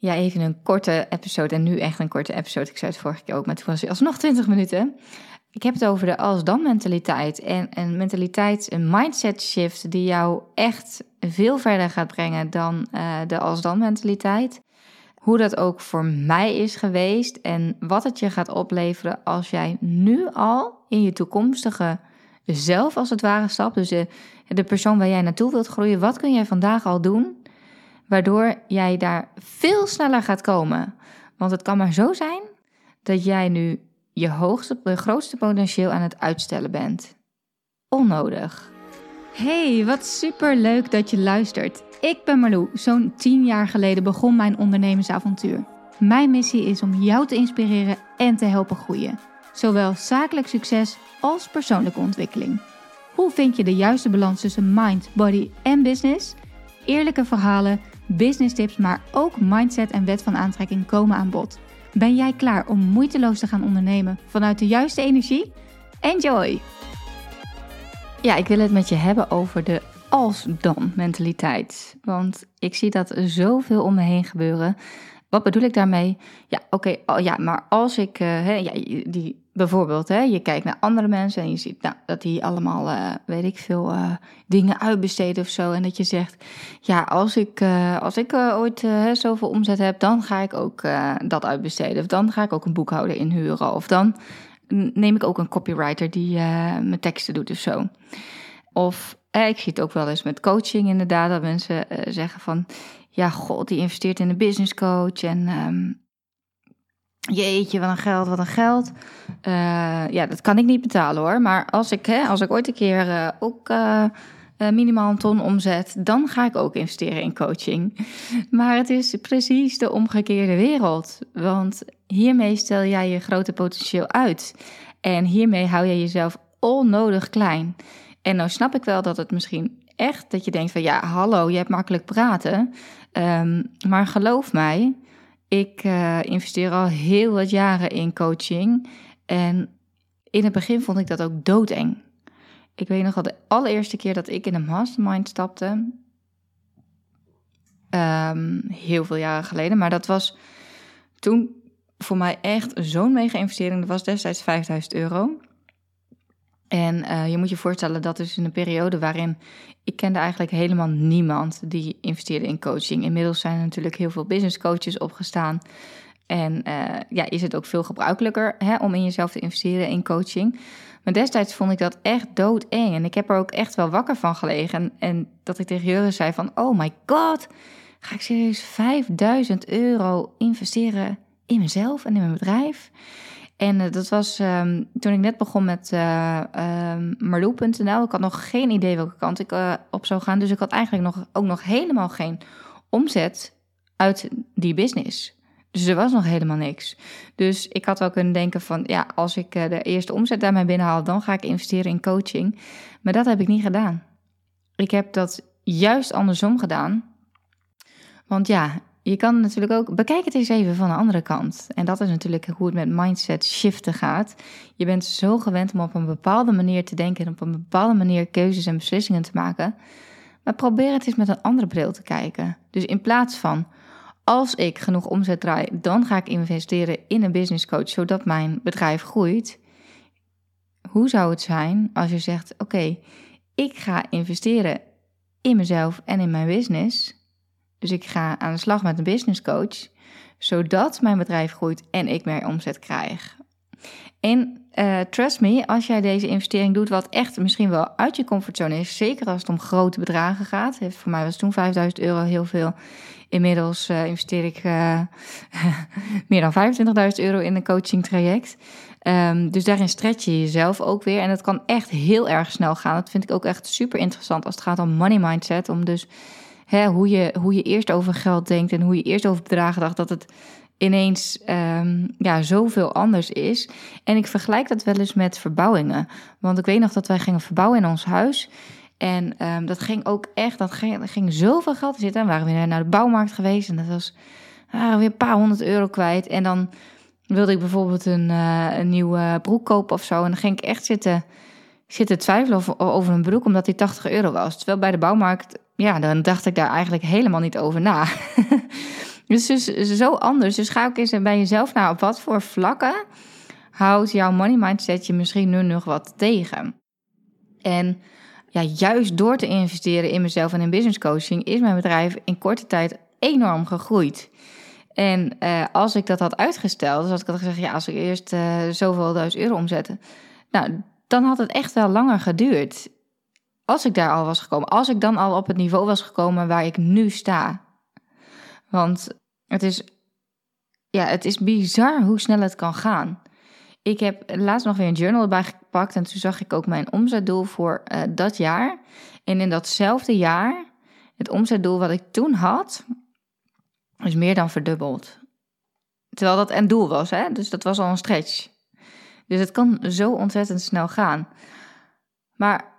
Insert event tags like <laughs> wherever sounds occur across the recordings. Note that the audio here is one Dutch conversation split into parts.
Ja, even een korte episode en nu echt een korte episode. Ik zei het vorige keer ook, maar toen was het alsnog 20 minuten. Ik heb het over de als-dan mentaliteit. En een mentaliteit, een mindset shift die jou echt veel verder gaat brengen dan uh, de als-dan mentaliteit. Hoe dat ook voor mij is geweest en wat het je gaat opleveren als jij nu al in je toekomstige zelf als het ware stapt. Dus de, de persoon waar jij naartoe wilt groeien. Wat kun jij vandaag al doen waardoor jij daar veel sneller gaat komen. Want het kan maar zo zijn dat jij nu je hoogste, je grootste potentieel aan het uitstellen bent. Onnodig. Hey, wat super leuk dat je luistert. Ik ben Marlou. Zo'n 10 jaar geleden begon mijn ondernemersavontuur. Mijn missie is om jou te inspireren en te helpen groeien. Zowel zakelijk succes als persoonlijke ontwikkeling. Hoe vind je de juiste balans tussen mind, body en business? Eerlijke verhalen business tips, maar ook mindset en wet van aantrekking komen aan bod. Ben jij klaar om moeiteloos te gaan ondernemen vanuit de juiste energie? Enjoy! Ja, ik wil het met je hebben over de als-dan mentaliteit. Want ik zie dat zoveel om me heen gebeuren. Wat bedoel ik daarmee? Ja, oké, okay, ja, maar als ik, uh, ja, die Bijvoorbeeld, hè, je kijkt naar andere mensen en je ziet nou, dat die allemaal, uh, weet ik veel, uh, dingen uitbesteden of zo. En dat je zegt, ja, als ik, uh, als ik ooit zoveel omzet heb, dan ga ik ook dat uitbesteden. Of dan ga ik ook een boekhouder inhuren. Of dan neem ik ook een copywriter die mijn teksten doet of zo. Of ik zie het ook wel eens met coaching inderdaad, dat mensen zeggen van, ja, god, die investeert in een business coach en... Um, Jeetje, wat een geld, wat een geld. Uh, ja, dat kan ik niet betalen hoor. Maar als ik, hè, als ik ooit een keer uh, ook uh, minimaal een ton omzet, dan ga ik ook investeren in coaching. <laughs> Maar het is precies de omgekeerde wereld. Want hiermee stel jij je grote potentieel uit. En hiermee hou je jezelf onnodig klein. En nou snap ik wel dat het misschien echt, dat je denkt van ja, hallo, je hebt makkelijk praten. Um, maar geloof mij, ik uh, investeer al heel wat jaren in coaching. En in het begin vond ik dat ook doodeng. Ik weet nog al de allereerste keer dat ik in een mastermind stapte. Um, heel veel jaren geleden. Maar dat was toen voor mij echt zo'n mega investering. Dat was destijds 5000 euro. En uh, je moet je voorstellen dat dus in een periode waarin ik kende eigenlijk helemaal niemand die investeerde in coaching. Inmiddels zijn er natuurlijk heel veel business coaches opgestaan. En uh, ja, is het ook veel gebruikelijker hè, om in jezelf te investeren in coaching. Maar destijds vond ik dat echt doodeng. En ik heb er ook echt wel wakker van gelegen. En, en dat ik tegen Jurgen zei van, oh my god, ga ik serieus 5000 euro investeren in mezelf en in mijn bedrijf? En uh, dat was um, toen ik net begon met uh, um, Marloe.nl. Ik had nog geen idee welke kant ik uh, op zou gaan. Dus ik had eigenlijk nog, ook nog helemaal geen omzet uit die business. Dus er was nog helemaal niks. Dus ik had wel kunnen denken van... ja, als ik de eerste omzet daarmee binnenhaal... dan ga ik investeren in coaching. Maar dat heb ik niet gedaan. Ik heb dat juist andersom gedaan. Want ja, je kan natuurlijk ook, bekijk het eens even van de andere kant. En dat is natuurlijk hoe het met mindset shiften gaat. Je bent zo gewend om op een bepaalde manier te denken en op een bepaalde manier keuzes en beslissingen te maken. Maar probeer het eens met een andere bril te kijken. Dus in plaats van, als ik genoeg omzet draai, dan ga ik investeren in een business coach zodat mijn bedrijf groeit. Hoe zou het zijn als je zegt: Oké, ik ga investeren in mezelf en in mijn business dus ik ga aan de slag met een business coach, zodat mijn bedrijf groeit en ik meer omzet krijg. En uh, trust me, als jij deze investering doet, wat echt misschien wel uit je comfortzone is, zeker als het om grote bedragen gaat. Voor mij was toen 5000 euro heel veel. Inmiddels uh, investeer ik uh, <laughs> meer dan 25.000 euro in een coaching traject. Um, dus daarin stretch je jezelf ook weer. En dat kan echt heel erg snel gaan. Dat vind ik ook echt super interessant als het gaat om money mindset. Om dus hè, hoe, je, hoe je eerst over geld denkt en hoe je eerst over bedragen dacht, dat het ineens um, ja, zoveel anders is. En ik vergelijk dat wel eens met verbouwingen. Want ik weet nog dat wij gingen verbouwen in ons huis. En um, dat ging ook echt, dat ging, ging zoveel geld te zitten. En waren we naar de bouwmarkt geweest en dat was weer een paar honderd euro kwijt. En dan wilde ik bijvoorbeeld een, uh, een nieuwe broek kopen of zo. En dan ging ik echt zitten, zitten twijfelen over, over een broek, omdat die 80 euro was. Terwijl bij de bouwmarkt ja, dan dacht ik daar eigenlijk helemaal niet over na. <laughs> Dus, dus zo anders. Dus ga ook eens bij jezelf naar op wat voor vlakken houdt jouw money mindset je misschien nu nog wat tegen. En ja, juist door te investeren in mezelf en in business coaching is mijn bedrijf in korte tijd enorm gegroeid. En uh, als ik dat had uitgesteld, dus had ik had gezegd, ja, als ik eerst uh, zoveel duizend euro omzette, nou, dan had het echt wel langer geduurd. Als ik daar al was gekomen, als ik dan al op het niveau was gekomen waar ik nu sta. Want het is, ja, het is bizar hoe snel het kan gaan. Ik heb laatst nog weer een journal erbij gepakt en toen zag ik ook mijn omzetdoel voor uh, dat jaar. En in datzelfde jaar, het omzetdoel wat ik toen had, is meer dan verdubbeld. Terwijl dat een doel was, hè? dus dat was al een stretch. Dus het kan zo ontzettend snel gaan. Maar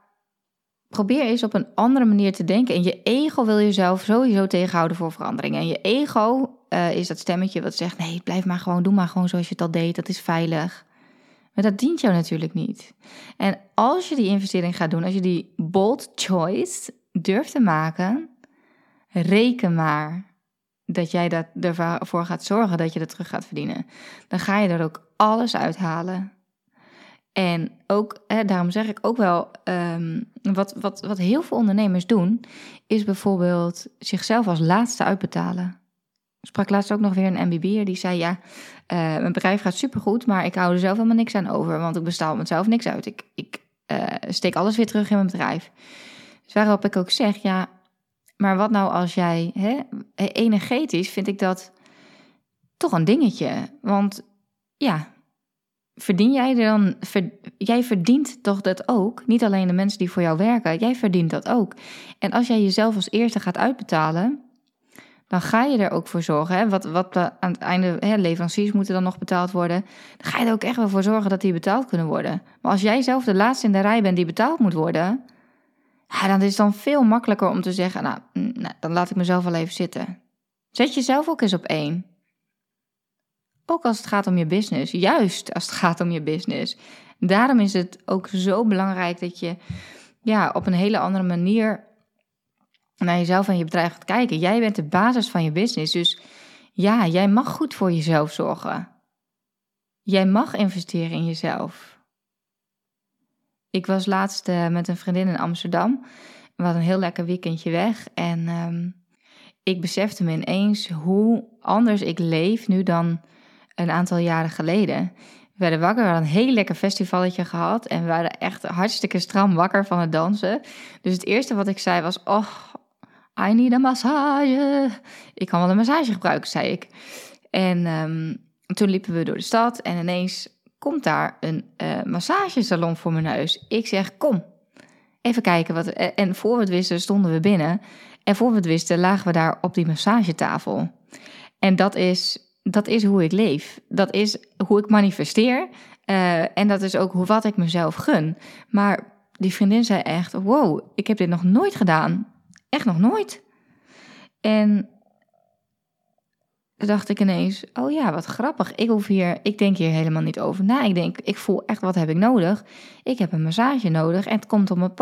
probeer eens op een andere manier te denken. En je ego wil jezelf sowieso tegenhouden voor verandering. En je ego uh, is dat stemmetje wat zegt: nee, blijf maar gewoon, doe maar gewoon zoals je het al deed, dat is veilig. Maar dat dient jou natuurlijk niet. En als je die investering gaat doen, als je die bold choice durft te maken, reken maar dat jij dat ervoor gaat zorgen dat je dat terug gaat verdienen. Dan ga je er ook alles uithalen. En ook, hè, daarom zeg ik ook wel, um, wat, wat, wat heel veel ondernemers doen, is bijvoorbeeld zichzelf als laatste uitbetalen. Ik sprak laatst ook nog weer een MBB'er die zei, ja, uh, mijn bedrijf gaat supergoed, maar ik hou er zelf helemaal niks aan over, want ik bestaal mezelf niks uit. Ik, ik uh, steek alles weer terug in mijn bedrijf. Dus waarop ik ook zeg, ja, maar wat nou als jij, hè, energetisch vind ik dat toch een dingetje. Want ja, verdien jij er dan, jij verdient toch dat ook? Niet alleen de mensen die voor jou werken, jij verdient dat ook. En als jij jezelf als eerste gaat uitbetalen, dan ga je er ook voor zorgen. Hè? Wat, wat aan het einde, hè, leveranciers moeten dan nog betaald worden. Dan ga je er ook echt wel voor zorgen dat die betaald kunnen worden. Maar als jij zelf de laatste in de rij bent die betaald moet worden, ja, dan is het dan veel makkelijker om te zeggen: nou, nou, dan laat ik mezelf wel even zitten. Zet jezelf ook eens op één. Ook als het gaat om je business, juist als het gaat om je business. Daarom is het ook zo belangrijk dat je ja, op een hele andere manier naar jezelf en je bedrijf gaat kijken. Jij bent de basis van je business, dus ja, jij mag goed voor jezelf zorgen. Jij mag investeren in jezelf. Ik was laatst uh, met een vriendin in Amsterdam. We hadden een heel lekker weekendje weg. En um, ik besefte me ineens hoe anders ik leef nu dan een aantal jaren geleden. We werden wakker, we hadden een heel lekker festivalletje gehad. En we waren echt hartstikke stram wakker van het dansen. Dus het eerste wat ik zei was: Oh, I need a massage. Ik kan wel een massage gebruiken, zei ik. En um, toen liepen we door de stad en ineens komt daar een uh, massagesalon voor mijn neus. Ik zeg: Kom, even kijken. Wat... En voor we het wisten, stonden we binnen. En voor we het wisten, lagen we daar op die massagetafel. En dat is dat is hoe ik leef. Dat is hoe ik manifesteer. Uh, en dat is ook hoe, wat ik mezelf gun. Maar die vriendin zei echt: Wow, ik heb dit nog nooit gedaan. Echt nog nooit. En dacht ik ineens: Oh ja, wat grappig. Ik hoef hier, ik denk hier helemaal niet over na. Ik denk, ik voel echt wat heb ik nodig. Ik heb een massage nodig en het komt op mijn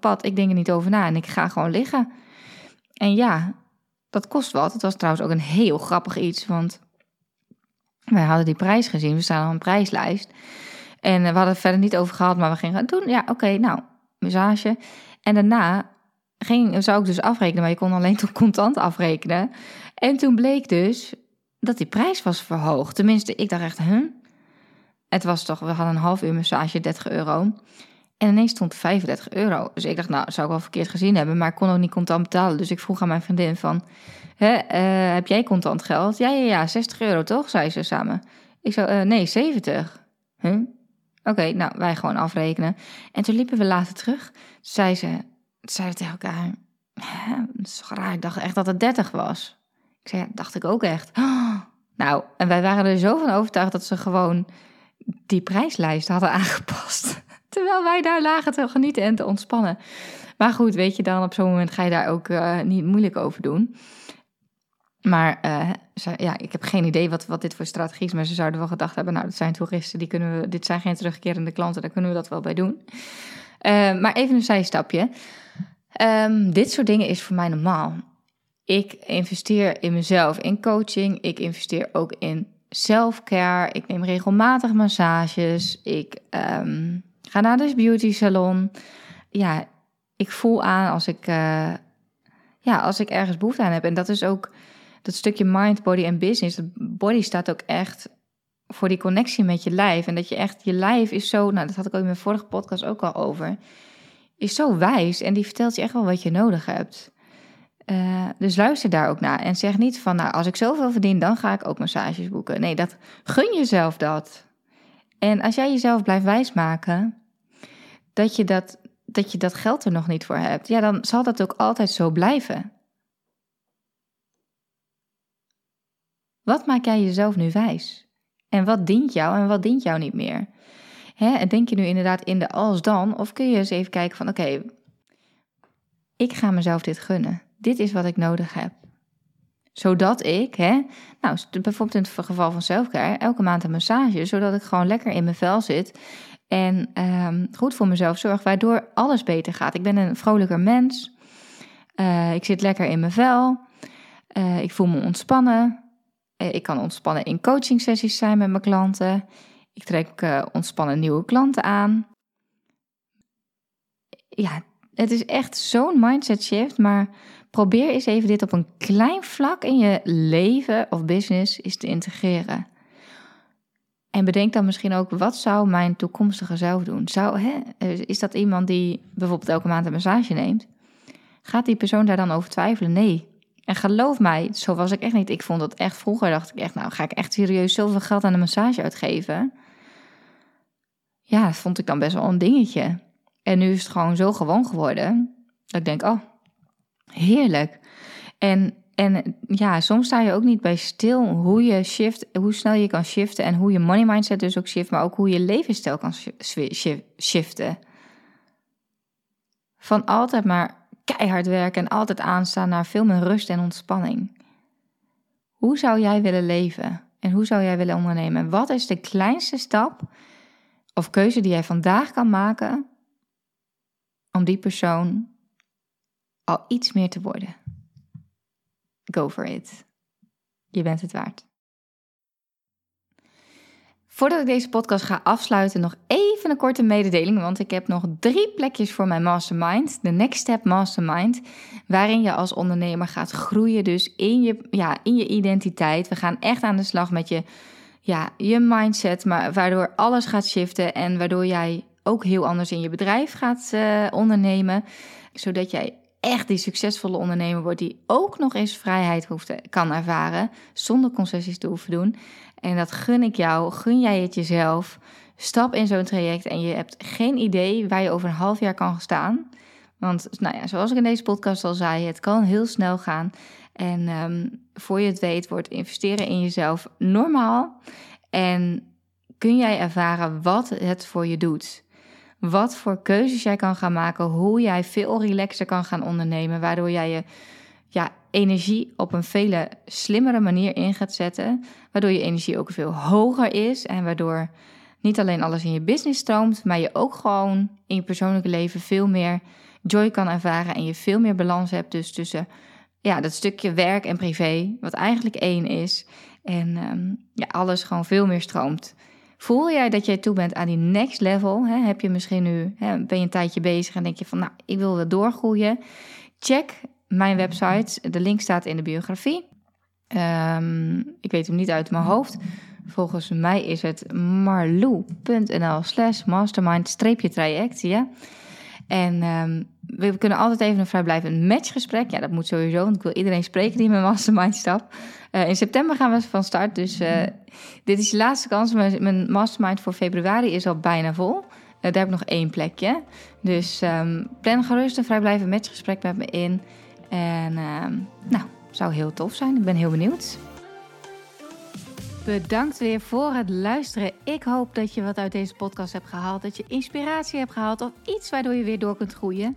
pad. Ik denk er niet over na en ik ga gewoon liggen. En ja, dat kost wat. Het was trouwens ook een heel grappig iets, want wij hadden die prijs gezien, we staan op een prijslijst. En we hadden het verder niet over gehad, maar we gingen het doen. Ja, oké, nou, massage. En daarna ging, zou ik dus afrekenen, maar je kon alleen toch contant afrekenen. En toen bleek dus dat die prijs was verhoogd. Tenminste, ik dacht echt? Het was toch, we hadden een half uur massage, 30 euro. En ineens stond 35 euro. Dus ik dacht, nou, zou ik wel verkeerd gezien hebben. Maar ik kon ook niet contant betalen. Dus ik vroeg aan mijn vriendin van... Uh, heb jij contant geld? Ja, ja, ja, 60 euro toch? Zei ze samen. Ik zou, uh, nee, 70. Huh? Oké, nou, wij gewoon afrekenen. En toen liepen we later terug. Zei ze, zeiden tegen elkaar... Dat ik dacht echt dat het 30 was. Ik zei, dacht ik ook echt. <gasps> Nou, en wij waren er zo van overtuigd dat ze gewoon die prijslijst hadden aangepast. Terwijl wij daar lagen te genieten en te ontspannen. Maar goed, weet je, dan op zo'n moment ga je daar ook uh, niet moeilijk over doen. Maar uh, ja, ik heb geen idee wat, wat dit voor strategie is. Maar ze zouden wel gedacht hebben, nou, dat zijn toeristen, die kunnen we, dit zijn geen terugkerende klanten, daar kunnen we dat wel bij doen. Uh, maar even een zijstapje. Um, dit soort dingen is voor mij normaal. Ik investeer in mezelf, in coaching. Ik investeer ook in self-care. Ik neem regelmatig massages. Ik um, ga naar de beauty salon. Ja, ik voel aan als ik, uh, ja, als ik ergens behoefte aan heb. En dat is ook dat stukje mind, body en business. Body staat ook echt voor die connectie met je lijf. En dat je echt, je lijf is zo, nou dat had ik ook in mijn vorige podcast ook al over, is zo wijs en die vertelt je echt wel wat je nodig hebt. Uh, dus luister daar ook naar en zeg niet van, nou als ik zoveel verdien, dan ga ik ook massages boeken. Nee, dat gun jezelf dat. En als jij jezelf blijft wijsmaken dat je dat, dat je dat geld er nog niet voor hebt, ja, dan zal dat ook altijd zo blijven. Wat maak jij jezelf nu wijs? En wat dient jou en wat dient jou niet meer? Hè, en denk je nu inderdaad in de als dan? Of kun je eens even kijken van oké, ik ga mezelf dit gunnen. Dit is wat ik nodig heb. Zodat ik, hè, nou, bijvoorbeeld in het geval van selfcare, elke maand een massage, zodat ik gewoon lekker in mijn vel zit en um, goed voor mezelf zorg, waardoor alles beter gaat. Ik ben een vrolijker mens. Uh, ik zit lekker in mijn vel. Uh, ik voel me ontspannen. Uh, ik kan ontspannen in coaching sessies zijn met mijn klanten. Ik trek ontspannen nieuwe klanten aan. Ja, het is echt zo'n mindset shift, maar probeer eens even dit op een klein vlak in je leven of business is te integreren. En bedenk dan misschien ook, wat zou mijn toekomstige zelf doen? Zou, hè, is dat iemand die bijvoorbeeld elke maand een massage neemt? Gaat die persoon daar dan over twijfelen? Nee. En geloof mij, zo was ik echt niet. Ik vond dat echt vroeger, dacht ik echt, nou ga ik echt serieus zoveel geld aan een massage uitgeven? Ja, dat vond ik dan best wel een dingetje. En nu is het gewoon zo gewoon geworden. Dat ik denk, oh, heerlijk. En, en ja, soms sta je ook niet bij stil hoe je shift, hoe snel je kan shiften. En hoe je money mindset dus ook shift, maar ook hoe je levensstijl kan shiften. Van altijd maar keihard werken en altijd aanstaan naar veel meer rust en ontspanning. Hoe zou jij willen leven? En hoe zou jij willen ondernemen? Wat is de kleinste stap of keuze die jij vandaag kan maken om die persoon al iets meer te worden. Go for it. Je bent het waard. Voordat ik deze podcast ga afsluiten, nog even een korte mededeling. Want ik heb nog drie plekjes voor mijn mastermind. De Next Step Mastermind. Waarin je als ondernemer gaat groeien. Dus in je, ja, in je identiteit. We gaan echt aan de slag met je ja, je mindset, maar waardoor alles gaat shiften en waardoor jij ook heel anders in je bedrijf gaat uh, ondernemen, zodat jij echt die succesvolle ondernemer wordt die ook nog eens vrijheid hoeft te, kan ervaren zonder concessies te hoeven doen. En dat gun ik jou, gun jij het jezelf. Stap in zo'n traject en je hebt geen idee waar je over een half jaar kan staan. Want nou ja, zoals ik in deze podcast al zei, het kan heel snel gaan. En um, voor je het weet, wordt investeren in jezelf normaal. En kun jij ervaren wat het voor je doet. Wat voor keuzes jij kan gaan maken, hoe jij veel relaxer kan gaan ondernemen, waardoor jij je ja, energie op een veel slimmere manier in gaat zetten, waardoor je energie ook veel hoger is en waardoor niet alleen alles in je business stroomt, maar je ook gewoon in je persoonlijke leven veel meer joy kan ervaren en je veel meer balans hebt dus tussen ja, dat stukje werk en privé, wat eigenlijk één is. En ehm, ja, alles gewoon veel meer stroomt. Voel jij dat jij toe bent aan die next level? Hè? Heb je misschien nu, hè, ben je een tijdje bezig en denk je van, nou, ik wil wel doorgroeien. Check mijn website. De link staat in de biografie. Um, ik weet hem niet uit mijn hoofd. Volgens mij is het marlou.nl slash mastermind-traject. Ja? En um, we kunnen altijd even een vrijblijvend matchgesprek. Ja, dat moet sowieso, want ik wil iedereen spreken die in mijn mastermind stapt. Uh, in september gaan we van start, dus uh, dit is je laatste kans. Mijn, mastermind voor februari is al bijna vol. Uh, daar heb ik nog één plekje. Dus um, plan gerust een vrijblijvend matchgesprek met me in. En um, nou, zou heel tof zijn. Ik ben heel benieuwd. Bedankt weer voor het luisteren. Ik hoop dat je wat uit deze podcast hebt gehaald. Dat je inspiratie hebt gehaald of iets waardoor je weer door kunt groeien.